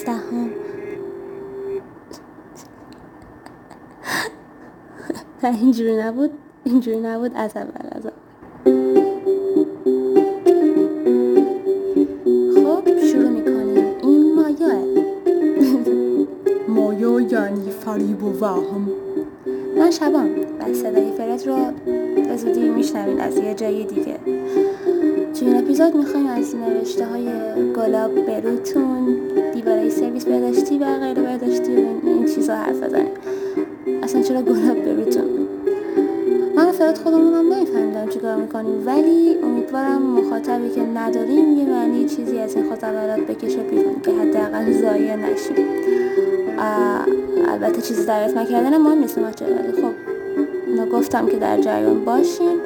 sa hon. نه اینجوری نبود اینجوری نبود از اول از اول خب شروع میکنیم این مایا مایا یعنی فریب و وهم من شبان و صدای فرد رو به زودی میشنوید از یه جای دیگه تو این اپیزود میخوایم از نوشته های گلاب بروتون برای سرویس بهداشتی و غیر بهداشتی و این چیزا حرف بزنیم اصلا چرا گلاب بروتون من فرد هم نمیفهمیدم چیکار میکنیم ولی امیدوارم مخاطبی که نداریم یه معنی چیزی از این خطابرات بکشه بیرون که حداقل ضایع نشیم البته چیزی دریافت نکردن مهم نیست ولی خب گفتم که در جریان باشین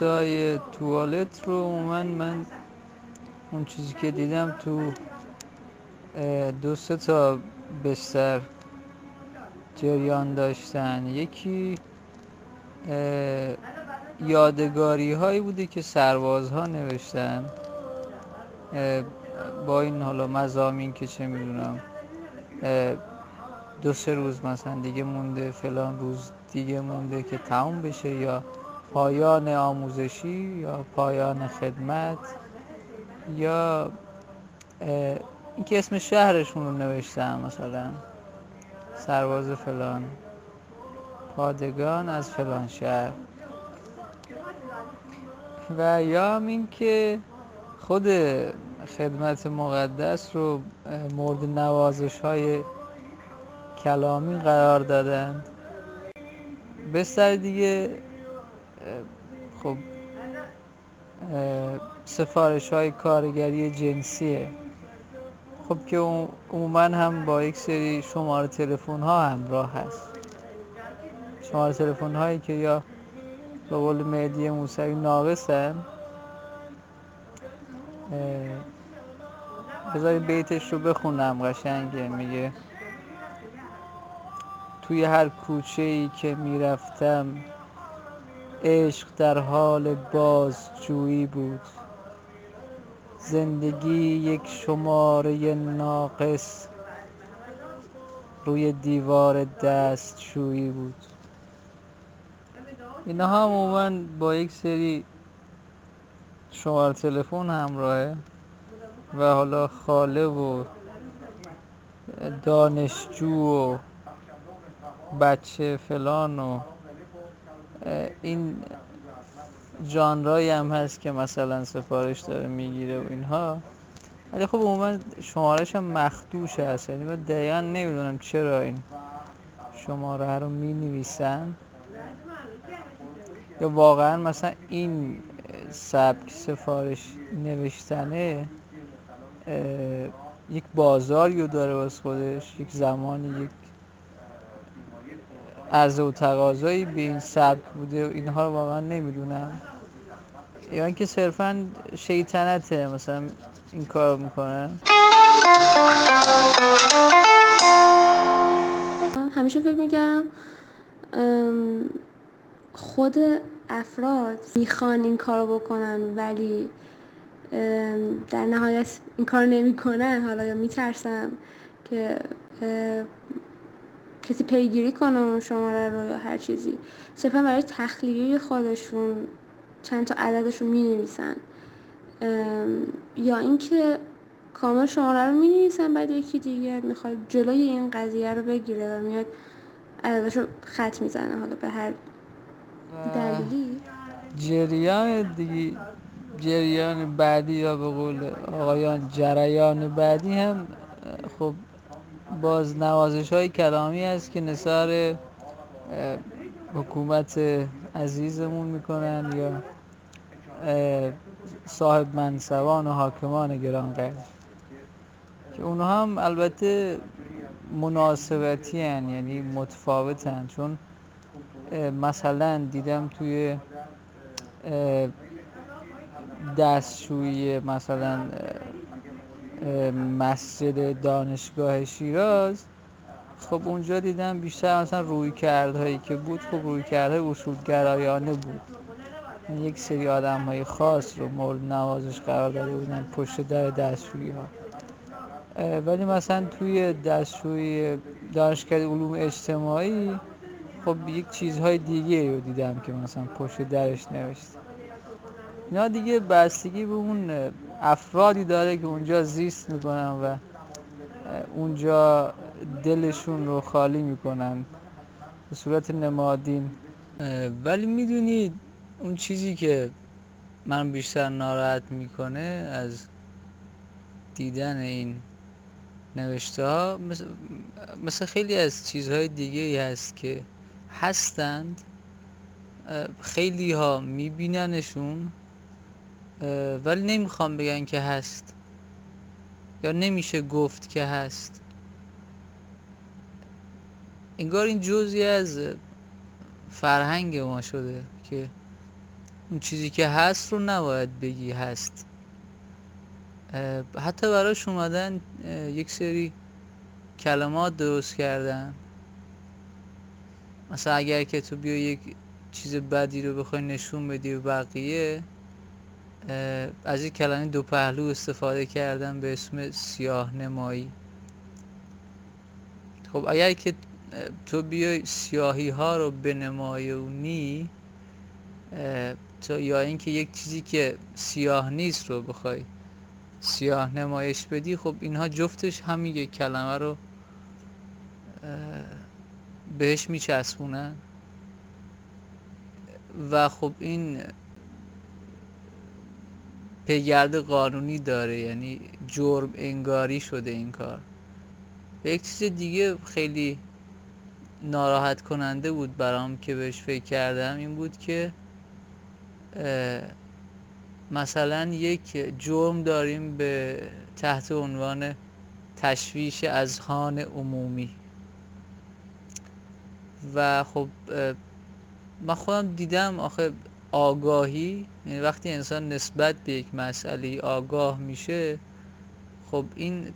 سایه توالت رو من من اون چیزی که دیدم تو دو سه تا بستر جریان داشتن یکی یادگاری هایی بوده که سربازها نوشتن با این حالا مزامین که چه میدونم دو سه روز مثلا دیگه مونده فلان روز دیگه مونده که تموم بشه یا پایان آموزشی یا پایان خدمت یا این که اسم شهرشون رو نوشتم مثلا سرباز فلان پادگان از فلان شهر. و یا هم اینکه خود خدمت مقدس رو مورد نوازش های کلامی قرار دادن. بستر دیگه خب سفارش های کارگری جنسیه خب که عموما هم با یک سری شماره تلفن ها همراه هست. شماره تلفن هایی که یا به قول مهدی موسوی ناقصن بذارید بیتش رو بخونم قشنگه. میگه توی هر کوچه ای که میرفتم عشق در حال بازجویی بود. زندگی یک شماره ناقص روی دیوار دستشویی بود. اینها عموما با یک سری شماره تلفن همراهه و حالا خاله و دانشجو و بچه فلان و این ژانرایی هم هست که مثلا سفارش داره میگیره و اینها ولی خب عموما شمارش هم مخدوش هست یعنی من دقیقا نمیدونم چرا این شماره رو می نویسن یا واقعا مثلا این سبک سفارش نوشتنه یک بازاری رو داره واسه خودش یک زمانی یک عرضه و تقاضایی به این سبک بوده و اینها رو واقعا نمیدونم. یا اینکه صرفا شیطنته مثلا این کار میکنه. همیشه فکر میگم خود افراد میخوان این کارو بکنن ولی در نهایت این کار نمیکنن. حالا یا میترسم که کسی پیگیری کنه اون شماره رو یا هر چیزی صرفا برای تخلیه خودشون چند تا عددشون می نویسن یا اینکه کامل شماره رو می نویسن بعد یکی دیگه میخواد جلوی این قضیه رو بگیره و میاد عددش رو خط میزنه حالا به هر دلیلی جریان دیگه جریان بعدی یا به قول آقایان جریان بعدی هم خب باز نوازش های کلامی است که نصار حکومت عزیزمون میکنن یا صاحب منصبان و حاکمان گرانقدر که اونها هم البته مناسبتی هن. یعنی متفاوت هن چون مثلا دیدم توی دستشویی مثلا مسجد دانشگاه شیراز. خب اونجا دیدم بیشتر مثلا روی کردهایی که بود خب روی کردهای اصولگرایانه بود. یک سری آدم های خاص رو مورد نوازش قرار داده بودن پشت در دستشویی ها ولی مثلا توی دستشوی دانشگاه علوم اجتماعی خب یک چیزهای دیگه رو دیدم که مثلا پشت درش نوشته. اینا دیگه بستگی به اون افرادی داره که اونجا زیست میکنن و اونجا دلشون رو خالی میکنن به صورت نمادین. ولی میدونید اون چیزی که من بیشتر ناراحت میکنه از دیدن این نوشته ها مثل, مثل خیلی از چیزهای دیگه ای هست که هستند خیلی ها میبیننشون ولی نمیخوام بگن که هست یا نمیشه گفت که هست انگار این جزی از فرهنگ ما شده که اون چیزی که هست رو نباید بگی هست حتی براش اومدن یک سری کلمات درست کردن مثلا اگر که تو بیا یک چیز بدی رو بخوای نشون بدی به بقیه از این کلمه دو پهلو استفاده کردن به اسم سیاه نمایی خب اگر که تو بیای سیاهی ها رو بنمایونی تو یا اینکه یک چیزی که سیاه نیست رو بخوای سیاه نمایش بدی خب اینها جفتش همین یک کلمه رو بهش میچسبونن و خب این پیگرد قانونی داره یعنی جرم انگاری شده این کار یک چیز دیگه خیلی ناراحت کننده بود برام که بهش فکر کردم این بود که مثلا یک جرم داریم به تحت عنوان تشویش از هان عمومی و خب من خودم دیدم آخه آگاهی یعنی وقتی انسان نسبت به یک مسئله آگاه میشه خب این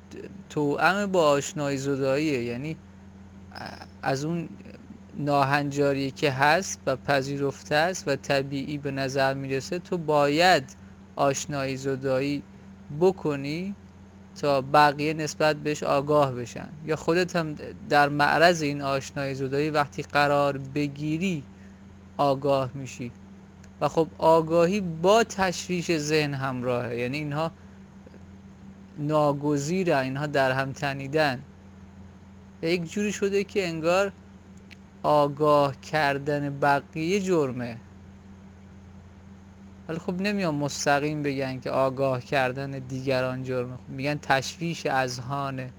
توأم با آشنایی زداییه یعنی از اون ناهنجاری که هست و پذیرفته است و طبیعی به نظر میرسه تو باید آشنایی زدایی بکنی تا بقیه نسبت بهش آگاه بشن یا خودت هم در معرض این آشنایی زدایی وقتی قرار بگیری آگاه میشی و خب آگاهی با تشویش ذهن همراهه یعنی اینها ناگزیره اینها در هم تنیدن. یک جوری شده که انگار آگاه کردن بقیه جرمه. ولی خب نمیان مستقیم بگن که آگاه کردن دیگران جرمه. خب میگن تشویش اذهان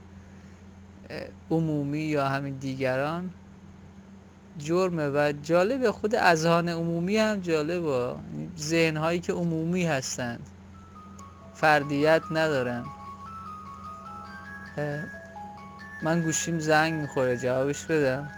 عمومی یا همین دیگران. جرمه و جالب خود اذهان عمومی هم جالبه ذهن هایی که عمومی هستند. فردیت ندارن. من گوشیم زنگ میخوره جوابش بدم.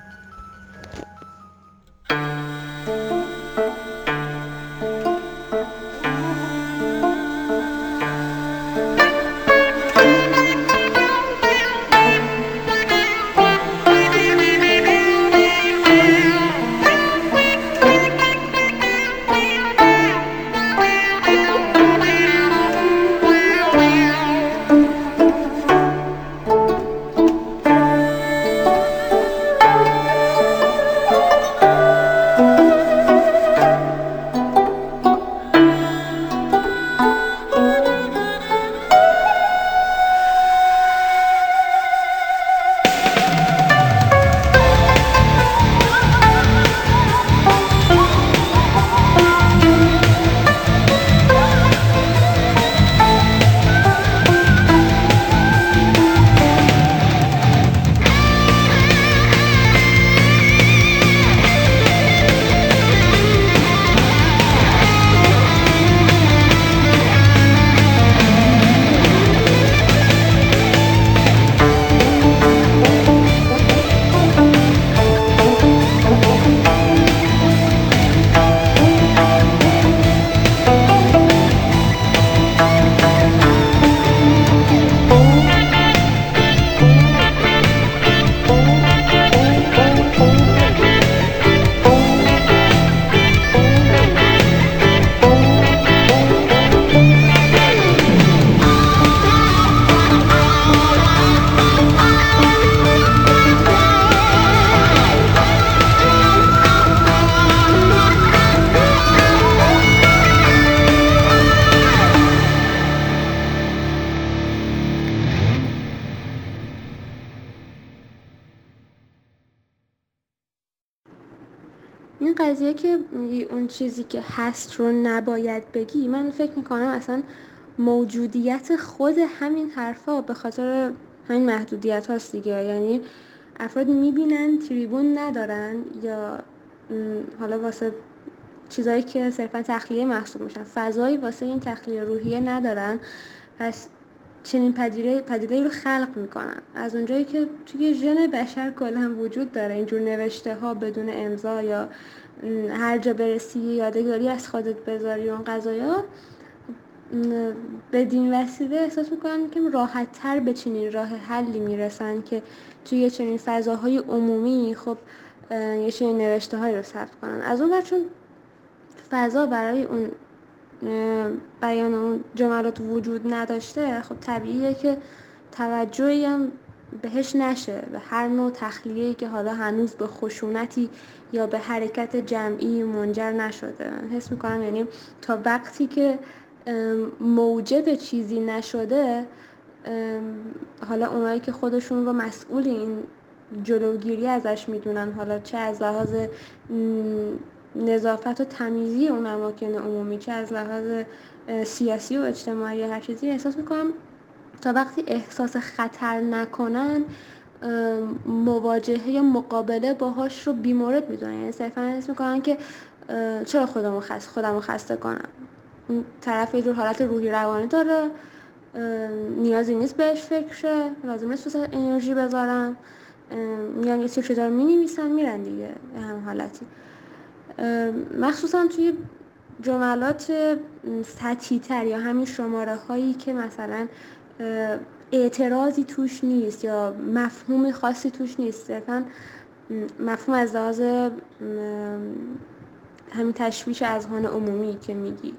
چیزی که هست رو نباید بگی. من فکر میکنم اصلا موجودیت خود همین حرفا به خاطر همین محدودیت هاست دیگه. یعنی افراد میبینن تریبون ندارن یا حالا واسه چیزایی که صرفا تخلیه محسوب میشن. فضایی واسه این تخلیه روحیه ندارن. پس چنین پدیده پدیده رو خلق میکنن. از اونجایی که توی ژن بشر کلا وجود داره. اینجور نوشته ها بدون امضا یا هر جا برسی یادگاری از خودت بذاری اون قضایا بدین وسیله احساس میکنم که راحت تر به چنین راه حلی میرسن که توی چنین فضاهای عمومی خب یه چنین نوشته های رو ثبت کنن از اون چون فضا برای اون بیان اون جملات وجود نداشته خب طبیعیه که توجهی هم بهش نشه به هر نوع تخلیهی که حالا هنوز به خشونتی یا به حرکت جمعی منجر نشده. حس میکنم یعنی تا وقتی که موجب چیزی نشده حالا اونایی که خودشون رو مسئول این جلوگیری ازش میدونن. حالا چه از لحاظ نظافت و تمیزی اون اماکن عمومی چه از لحاظ سیاسی و اجتماعی هر چیزی احساس میکنم تا وقتی احساس خطر نکنن مواجهه یا مقابله باهاش رو بیمورد میدونن یعنی صرفا حس میکنن که چرا خودم رو خسته خودم رو خسته کنم؟ اون طرف یه جور حالت روحی روانی داره. نیازی نیست بهش فکر شه لازم نیست واسه انرژی بذارم. میان یه چیزی دارم مینیمیسن میرن دیگه هم حالتی. مخصوصا توی جملات سطحی تر یا همین شماره هایی که مثلا اعتراضی توش نیست یا مفهوم خاصی توش نیست صرفا مفهوم از لحاظ همین تشویش اذهان عمومی که میگی.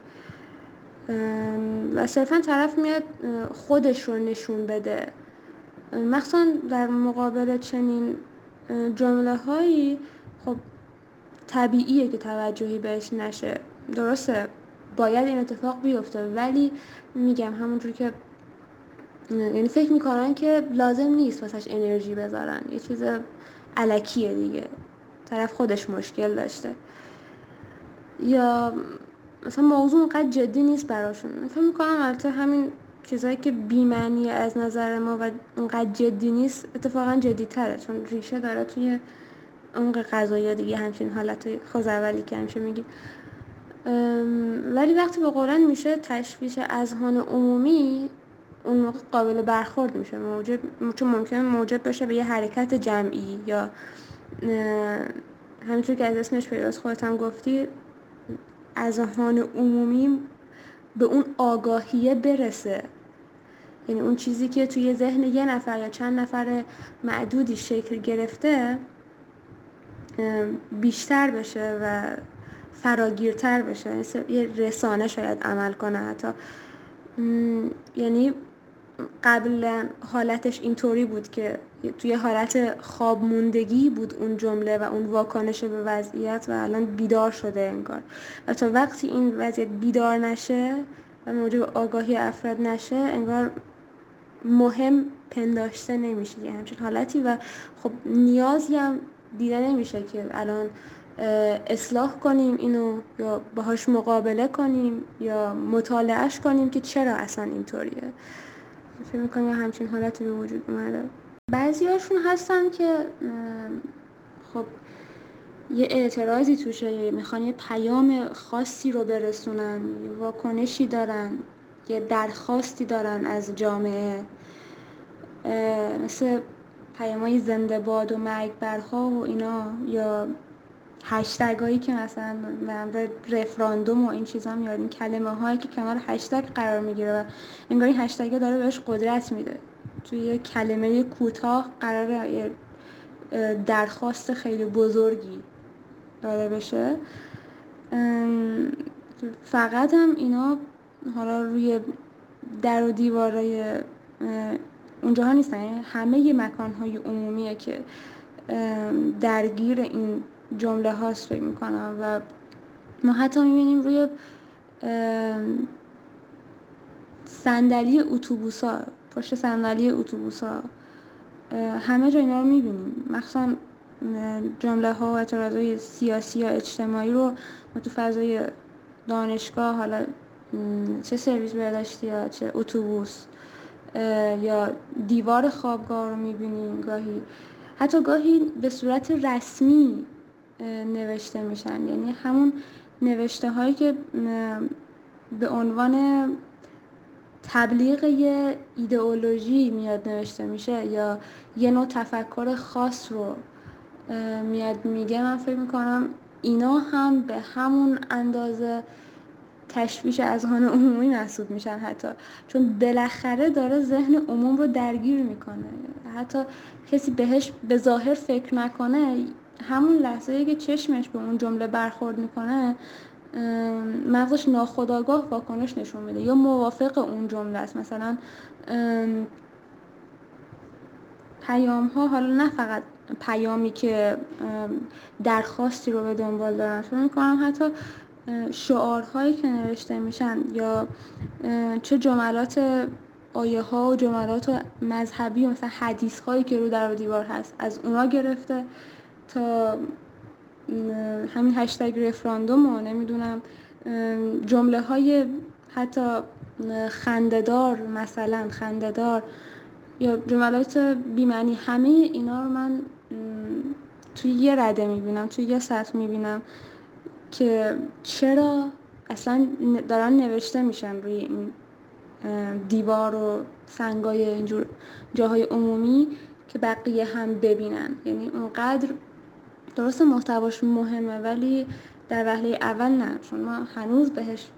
و صرفا طرف میاد خودش رو نشون بده. مخصوصا در مقابل چنین جمله هایی خب طبیعیه که توجهی بهش نشه. درسته باید این اتفاق بیفته ولی میگم همونجور که یعنی فکر میکنن که لازم نیست واسش انرژی بذارن. یه چیز علکیه دیگه. طرف خودش مشکل داشته. یا مثلا موضوع اونقدر جدی نیست براشون. فکر میکنم البته همین چیزایی که بیمعنی از نظر ما و اونقدر جدی نیست اتفاقا جدی تره چون ریشه داره توی اون قضایی دیگه همچین حالت خوزولی که همیشه میگی. ولی وقتی به قرآن میشه تشویش اذهان عمومی اون موقع قابل برخورد میشه. موجب چون ممکن موجب بشه به یه حرکت جمعی یا همینطور که از اسمش پیداست خودت هم گفتی از آهان عمومی به اون آگاهیه برسه. یعنی اون چیزی که توی ذهن یه نفر یا چند نفر معدودی شکل گرفته بیشتر بشه و فراگیرتر بشه. یه رسانه شاید عمل کنه حتی. یعنی قبلا حالتش اینطوری بود که توی حالت خواب موندگی بود اون جمله و اون واکنش به وضعیت و الان بیدار شده انگار. و تا وقتی این وضعیت بیدار نشه و موجب آگاهی افراد نشه انگار مهم پنداشته نمیشه یه همچین حالتی و خب نیازی هم دیده نمیشه که الان اصلاح کنیم اینو یا باهاش مقابله کنیم یا مطالعهش کنیم که چرا اصلا اینطوریه. فکر میکنم یه همچین حالتی به وجود اومده. بعضی هاشون هستن که خب یه اعتراضی توشه میخوان یه پیام خاصی رو برسونن یه واکنشی دارن یه درخواستی دارن از جامعه. مثل پیام های زنده باد و مرگ برها و اینا یا هشتگ هایی که مثلا من به رفراندوم و این چیزا میاریم کلمه هایی که کنار هشتگ قرار میگیره و انگار این هشتگ داره بهش قدرت میده. توی یه کلمه کوتاه قرار درخواست خیلی بزرگی داره بشه. فقط هم اینا حالا روی در و دیوارای اونجاها نیستن همه مکان های عمومیه که درگیر این جمله هاست فکر میکنم و ما حتی میبینیم روی صندلی اتوبوس ها پشت صندلی اتوبوس ها همه جا اینا رو میبینیم. مخصوصا جمله ها و اعتراض سیاسی یا اجتماعی رو ما تو فضای دانشگاه حالا چه سرویس برداشتی یا چه اتوبوس یا دیوار خوابگاه رو میبینیم گاهی. حتی گاهی به صورت رسمی نوشته میشن. یعنی همون نوشته هایی که به عنوان تبلیغ یه ایدئولوژی میاد نوشته میشه یا یه نوع تفکر خاص رو میاد میگه من فکر میکنم اینا هم به همون اندازه تشویش از آن عمومی محسوب میشن حتی. چون بالاخره داره ذهن عموم رو درگیر میکنه. حتی کسی بهش به ظاهر فکر نکنه همون لحظه ای که چشمش به اون جمله برخورد میکنه مغزش ناخداگاه واکنش نشون میده یا موافق اون جمله است مثلا پیام ها حالا نه فقط پیامی که درخواستی رو به دنبال دارن فکر میکنم حتی شعارهایی که نوشته میشن یا چه جملات آیه ها و جملات مذهبی و مثلا حدیث هایی که رو در و دیوار هست از اونا گرفته تا همین هشتگ رفراندوم و نمیدونم جمله های حتی خنددار مثلا خنددار یا جملات بیمعنی همه اینا رو من توی یه رده میبینم توی یه سطح میبینم که چرا اصلا دارن نوشته میشن روی این دیوار و سنگای اینجور جاهای عمومی که بقیه هم ببینن یعنی اونقدر درست محتواش مهمه ولی در وهله اول نه چون ما هنوز بهش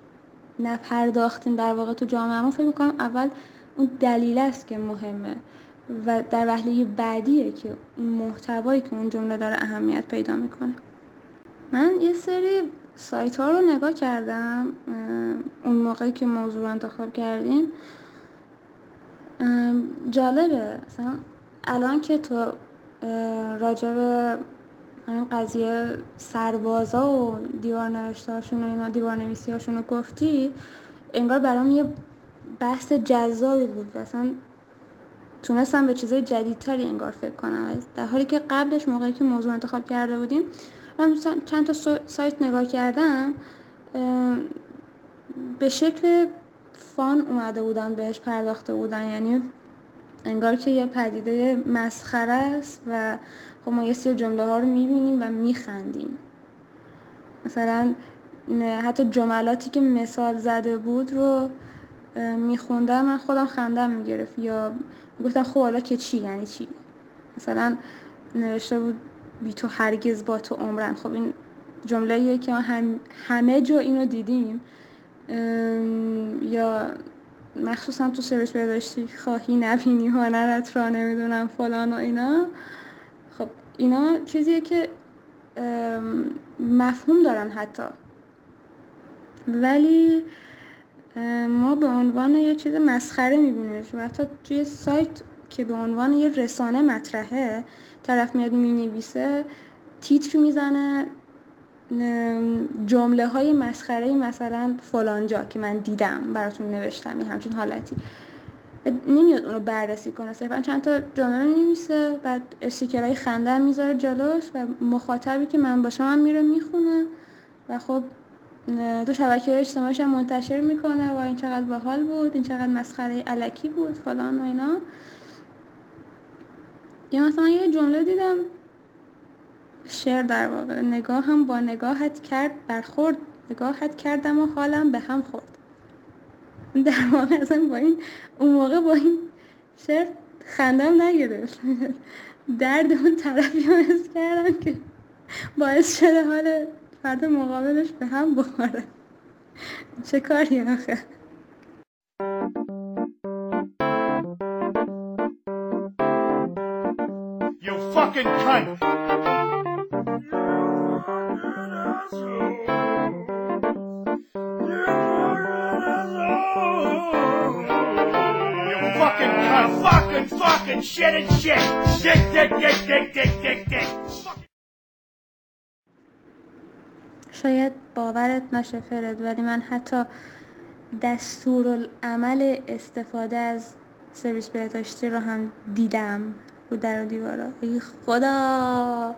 نپرداختیم در واقع تو جامعه ما فکر میکنم اول اون دلیل است که مهمه و در وهله بعدیه که اون محتوایی که اون جمله داره اهمیت پیدا میکنه من یه سری سایت ها رو نگاه کردم اون موقعی که موضوع رو انتخاب کردیم جالبه مثلا الان که تو راجع به همین قضیه سربازا و دیوار نوشتهاشون و اینا دیوار نویسیهاشون رو گفتی انگار برام یه بحث جذابی بود اصلا تونستم به چیزای جدیدتری انگار فکر کنم در حالی که قبلش موقعی که موضوع انتخاب کرده بودیم من چند تا سایت نگاه کردم به شکل فان اومده بودن بهش پرداخته بودن یعنی انگار که یه پدیده مسخره است و خب ما یه سری جمله ها رو میبینیم و میخندیم. مثلا حتی جملاتی که مثال زده بود رو میخوندم من خودم خندم میگرفت یا گفتم خب حالا که چی یعنی چی؟ مثلا نوشته بود بی تو هرگز با تو عمرن خب این جمله که هم همه جا اینو دیدیم. یا مخصوصا تو سرویس بهداشتی خواهی نبینی هنرت را نمیدونم فلان و اینا. اینا چیزیه که مفهوم دارن حتی ولی ما به عنوان یه چیز مسخره میبینیمش و حتی توی سایت که به عنوان یه رسانه مطرحه طرف میاد مینویسه تیتر میزنه جمله های مسخره مثلا فلانجا که من دیدم براتون نوشتم این همچین حالتی نمیاد اونو بررسی کنه صرفا چند تا جمله می‌نویسه بعد استیکرهای خنده هم میذاره جلوش و مخاطبی که من باشم هم میره میخونه و خب تو شبکه اجتماعیش هم منتشر میکنه و این چقدر باحال بود این چقدر مسخره علکی بود فلان و اینا یا مثلا یه جمله دیدم شعر در واقع نگاه هم با نگاهت کرد برخورد نگاهت کردم و حالم به هم خورد در واقع اصلا با این اون موقع با این شعر خندم نگرفت درد اون طرفی رو حس کردم که باعث شده حال فرد مقابلش به هم بخوره چه کاری آخه You fucking cunt! fucking cunt, fucking, fucking shit and shit. Dick, dick, dick, dick, dick, dick, dick. شاید باورت نشه فرد ولی من حتی دستور عمل استفاده از سرویس بهداشتی رو هم دیدم رو در و دیوارا ای خدا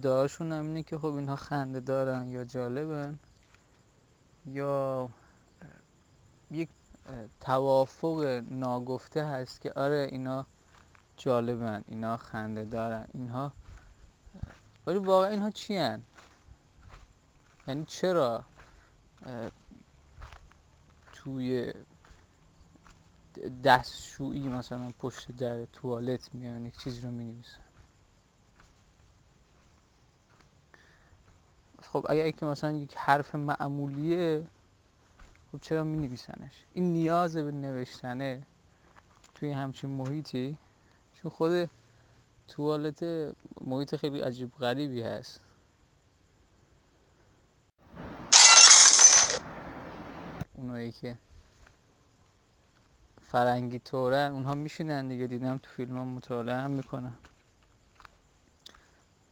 ادعاشون هم اینه که خب اینها خنده دارن یا جالبن یا یک توافق ناگفته هست که آره اینا جالبن اینا خنده دارن اینها ولی واقعا اینها چی هن؟ یعنی چرا توی دستشویی مثلا پشت در توالت میان یک چیزی رو می نویسن خب اگه یک مثلا یک حرف معمولیه خب چرا می نویسنش این نیاز به نوشتنه توی همچین محیطی چون خود توالت محیط خیلی عجیب غریبی هست. اونایی که فرنگی طوره اونها میشینن دیگه. دیدم تو فیلم ها مطالعه هم میکنن.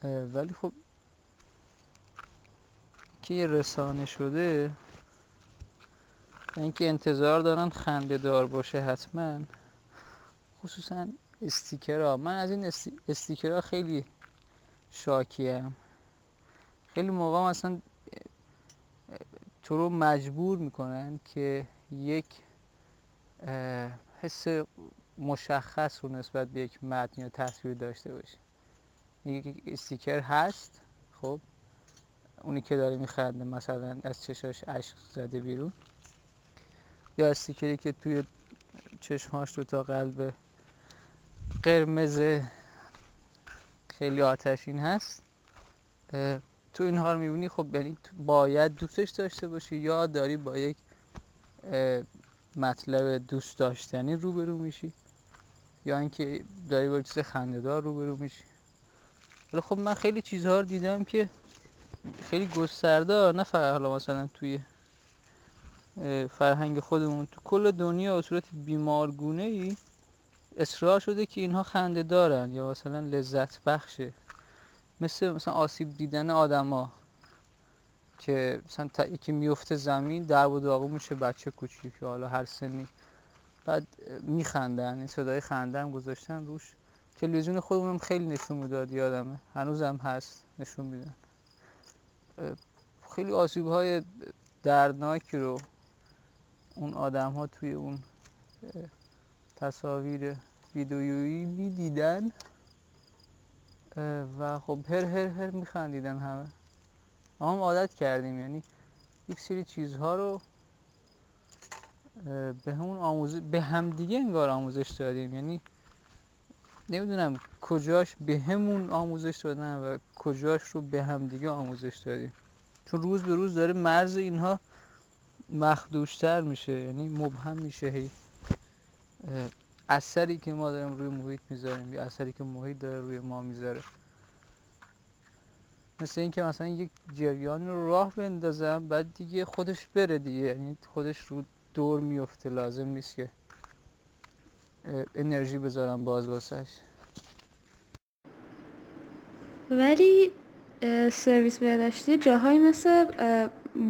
ولی خب که رسانه شده اینکه انتظار دارن خنده دار باشه حتما خصوصا استیکرها من از این استیکرها خیلی شاکیم خیلی موقع مثلا تو رو مجبور میکنن که یک حس مشخص رو نسبت به یک متن یا تصویر داشته باشی یک استیکر هست خب اونی که داره میخنده مثلا از چشاش عشق زده بیرون. یا استیکری که توی چشماش دو تا قلب قرمز خیلی آتشین هست. تو اینها رو میبینی خب یعنی باید دوستش داشته باشی یا داری با یک مطلب دوست داشتنی روبرو میشی. یا اینکه داری با چیز خنده‌دار روبرو میشی. ولی خب من خیلی چیزها رو دیدم که خیلی گسترده نه فقط حالا مثلا توی فرهنگ خودمون. تو کل دنیا به صورت بیمارگونه ای اصرار شده که اینها خنده دارن یا مثلا لذت بخشه. مثل مثلا آسیب دیدن آدما که مثلا تا یکی میفته زمین در و داغو میشه بچه کوچیک حالا هر سنی. بعد میخندن این صدای خنده هم گذاشتن روش. تلویزیون خودمون خیلی نشون میداد یادمه هنوزم هست نشون میدن. خیلی آسیب های دردناکی رو اون آدم ها توی اون تصاویر ویدیویی میدیدن و خب هر هر هر میخندیدن همه. ما هم عادت کردیم یعنی یک سری چیزها رو به اون آموزش به همدیگه انگار آموزش دادیم. یعنی نمیدونم کجاش به همون آموزش دادن و کجاش رو به هم دیگه آموزش دادیم چون روز به روز داره مرز اینها مخدوشتر میشه یعنی مبهم میشه. هی اثری که ما داریم روی محیط میذاریم یا اثری که محیط داره روی ما میذاره. مثل اینکه مثلا یک جریان رو راه بندازم بعد دیگه خودش بره دیگه. یعنی خودش رو دور میفته لازم نیست که انرژی بذارم باز واسش ولی سرویس بهداشتی جاهایی مثل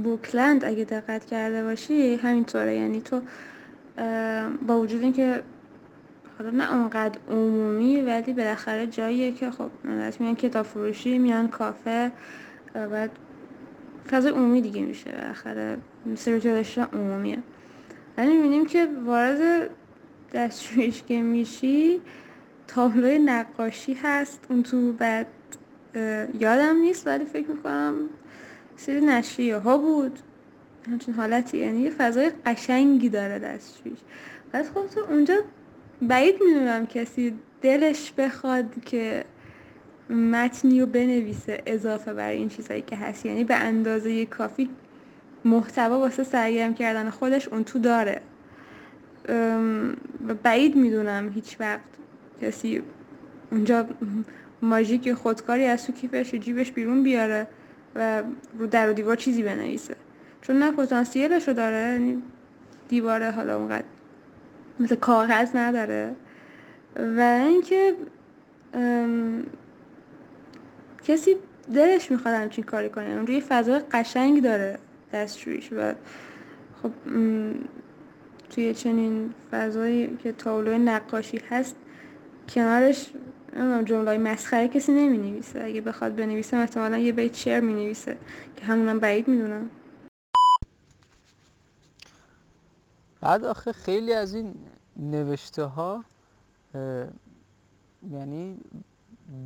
بوکلند اگه دقت کرده باشی همینطوره یعنی تو با وجود اینکه حالا نه اونقدر عمومی ولی بالاخره جاییه که خب ملت میان کتاب فروشی میان کافه بعد فضا عمومی دیگه میشه بالاخره سرویس بهداشتی عمومیه ولی میبینیم که وارد دستشویش که میشی تابلوی نقاشی هست اون تو بعد یادم نیست ولی فکر میکنم سری نشریه ها بود همچین حالتی یعنی یه فضای قشنگی داره دستشویش بعد خب تو اونجا بعید میدونم کسی دلش بخواد که متنی رو بنویسه اضافه برای این چیزایی که هست یعنی به اندازه کافی محتوا واسه سرگرم کردن خودش اون تو داره بعید میدونم هیچ وقت کسی اونجا ماژیک خودکاری از تو کیفش جیبش بیرون بیاره و رو در و دیوار چیزی بنویسه چون نه پتانسیلش رو داره یعنی دیواره حالا اونقدر مثل کاغذ نداره و اینکه کسی دلش میخواد همچین کاری کنه اون روی فضای قشنگ داره دستشویش و خب توی چنین فضایی که تابلو نقاشی هست کنارش جمله مسخره کسی نمی نویسه اگه بخواد بنویسه احتمالا یه بیت شعر می نویسه که همونم بعید میدونم. بعد آخه خیلی از این نوشته ها یعنی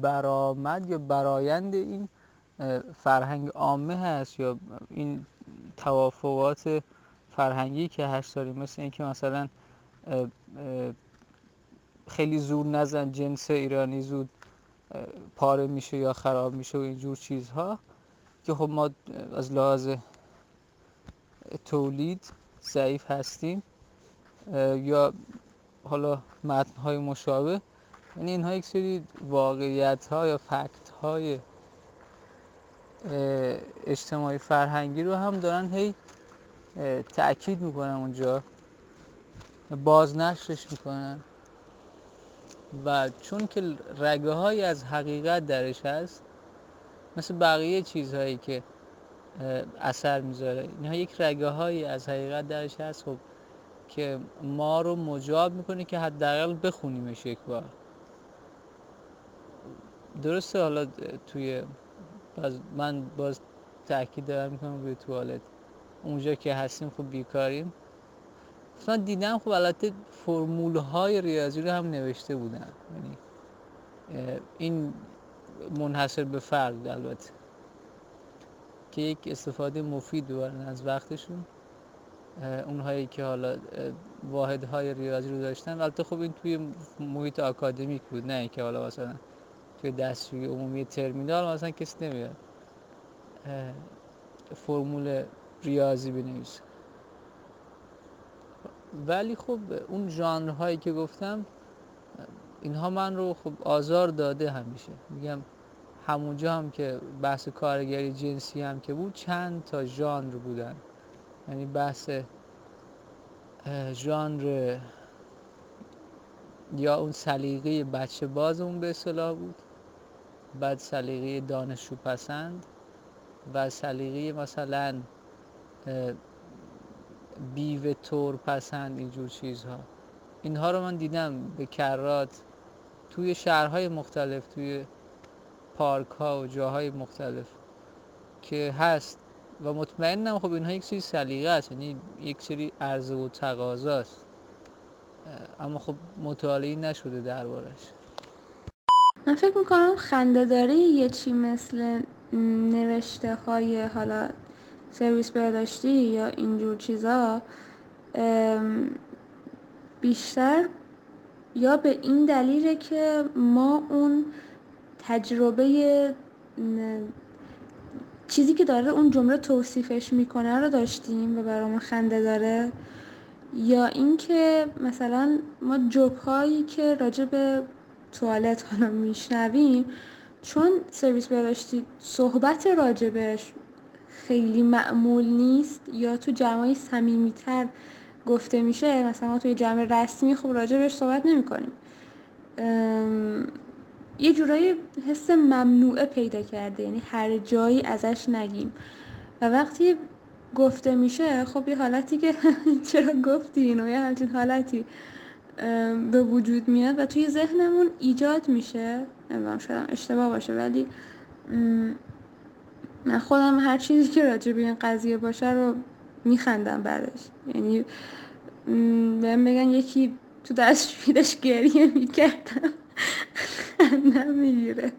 برآمد یا برایند این فرهنگ عامه هست یا این توافقات فرهنگی که هست داریم مثل اینکه مثلا خیلی زور نزن جنس ایرانی زود پاره میشه یا خراب میشه و اینجور چیزها که خب ما از لحاظ تولید ضعیف هستیم یا حالا متن های مشابه. یعنی اینها یک سری واقعیت ها یا فکت های اجتماعی فرهنگی رو هم دارن هی تأکید میکنن اونجا بازنشرش میکنن و چون که رگه های از حقیقت درش هست مثل بقیه چیزهایی که اثر میذاره اینها یک رگه های از حقیقت درش هست خب که ما رو مجاب میکنه که حداقل بخونیمش یک بار درسته حالا توی باز من باز تاکید دارم میکنم روی توالت اونجا که هستیم خب بیکاریم. مثلا دیدم خب البته فرمول های ریاضی رو هم نوشته بودن. یعنی این منحصر به فرد البته. که یک استفاده مفید ببرن از وقتشون. اونهایی که حالا واحد های ریاضی رو داشتن. البته خب این توی محیط آکادمیک بود نه اینکه حالا مثلا توی دستوری عمومی ترمینال مثلا کسی نمیاد. فرمول ریاضی بنویسه ولی خب اون ژانرهایی که گفتم اینها من رو خب آزار داده همیشه. میگم همونجا هم که بحث کارگری جنسی هم که بود چند تا ژانر بودن. یعنی بحث ژانر یا اون سلیقه بچه باز اون به اصطلاح بود بعد سلیقه دانشجو پسند و سلیقه مثلا بیوه تور پسند اینجور چیزها. اینها رو من دیدم به کرات. توی شهرهای مختلف توی پارک ها و جاهای مختلف که هست. و مطمئنم خب اینها یک سری سلیقه است یعنی یک سری عرضه و تقاضاست اما خب مطالعه نشده دربارش. من فکر میکنم خنده داره یه چی مثل نوشته های حالا سرویس بهداشتی یا اینجور چیزا بیشتر یا به این دلیله که ما اون تجربه چیزی که داره اون جمله توصیفش میکنه رو داشتیم و برامون خنده داره یا اینکه مثلا ما جوک هایی که راجع به توالت حالا میشنویم چون سرویس بهداشتی صحبت راجبش خیلی معمول نیست یا تو جمعای صمیمیتر گفته میشه مثلا ما توی جمع رسمی خب راجع بهش صحبت نمیکنیم. یه جورایی حس ممنوعه پیدا کرده یعنی هر جایی ازش نگیم. و وقتی گفته میشه خب یه حالتی که چرا گفتی اینو یه همچین حالتی به وجود میاد و توی ذهنمون ایجاد میشه. نمیدونم شاید اشتباه باشه ولی من خودم هر چیزی که راجع به این قضیه باشه رو میخندم برش یعنی بهم بگن یکی تو دستشویدش گریه میکردم. خندم میگیره.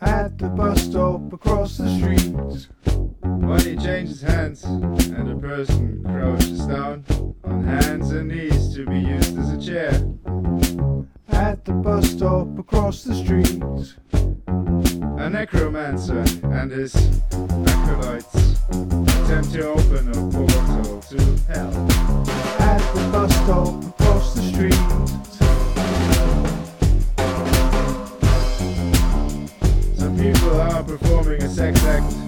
At the bus stop across the street. Money changes hands and a person crouches down on hands and knees to be used as a chair. At the bus stop across the street A necromancer and his acolytes attempt to open a portal to hell At the bus stop across the street Some people are performing a sex act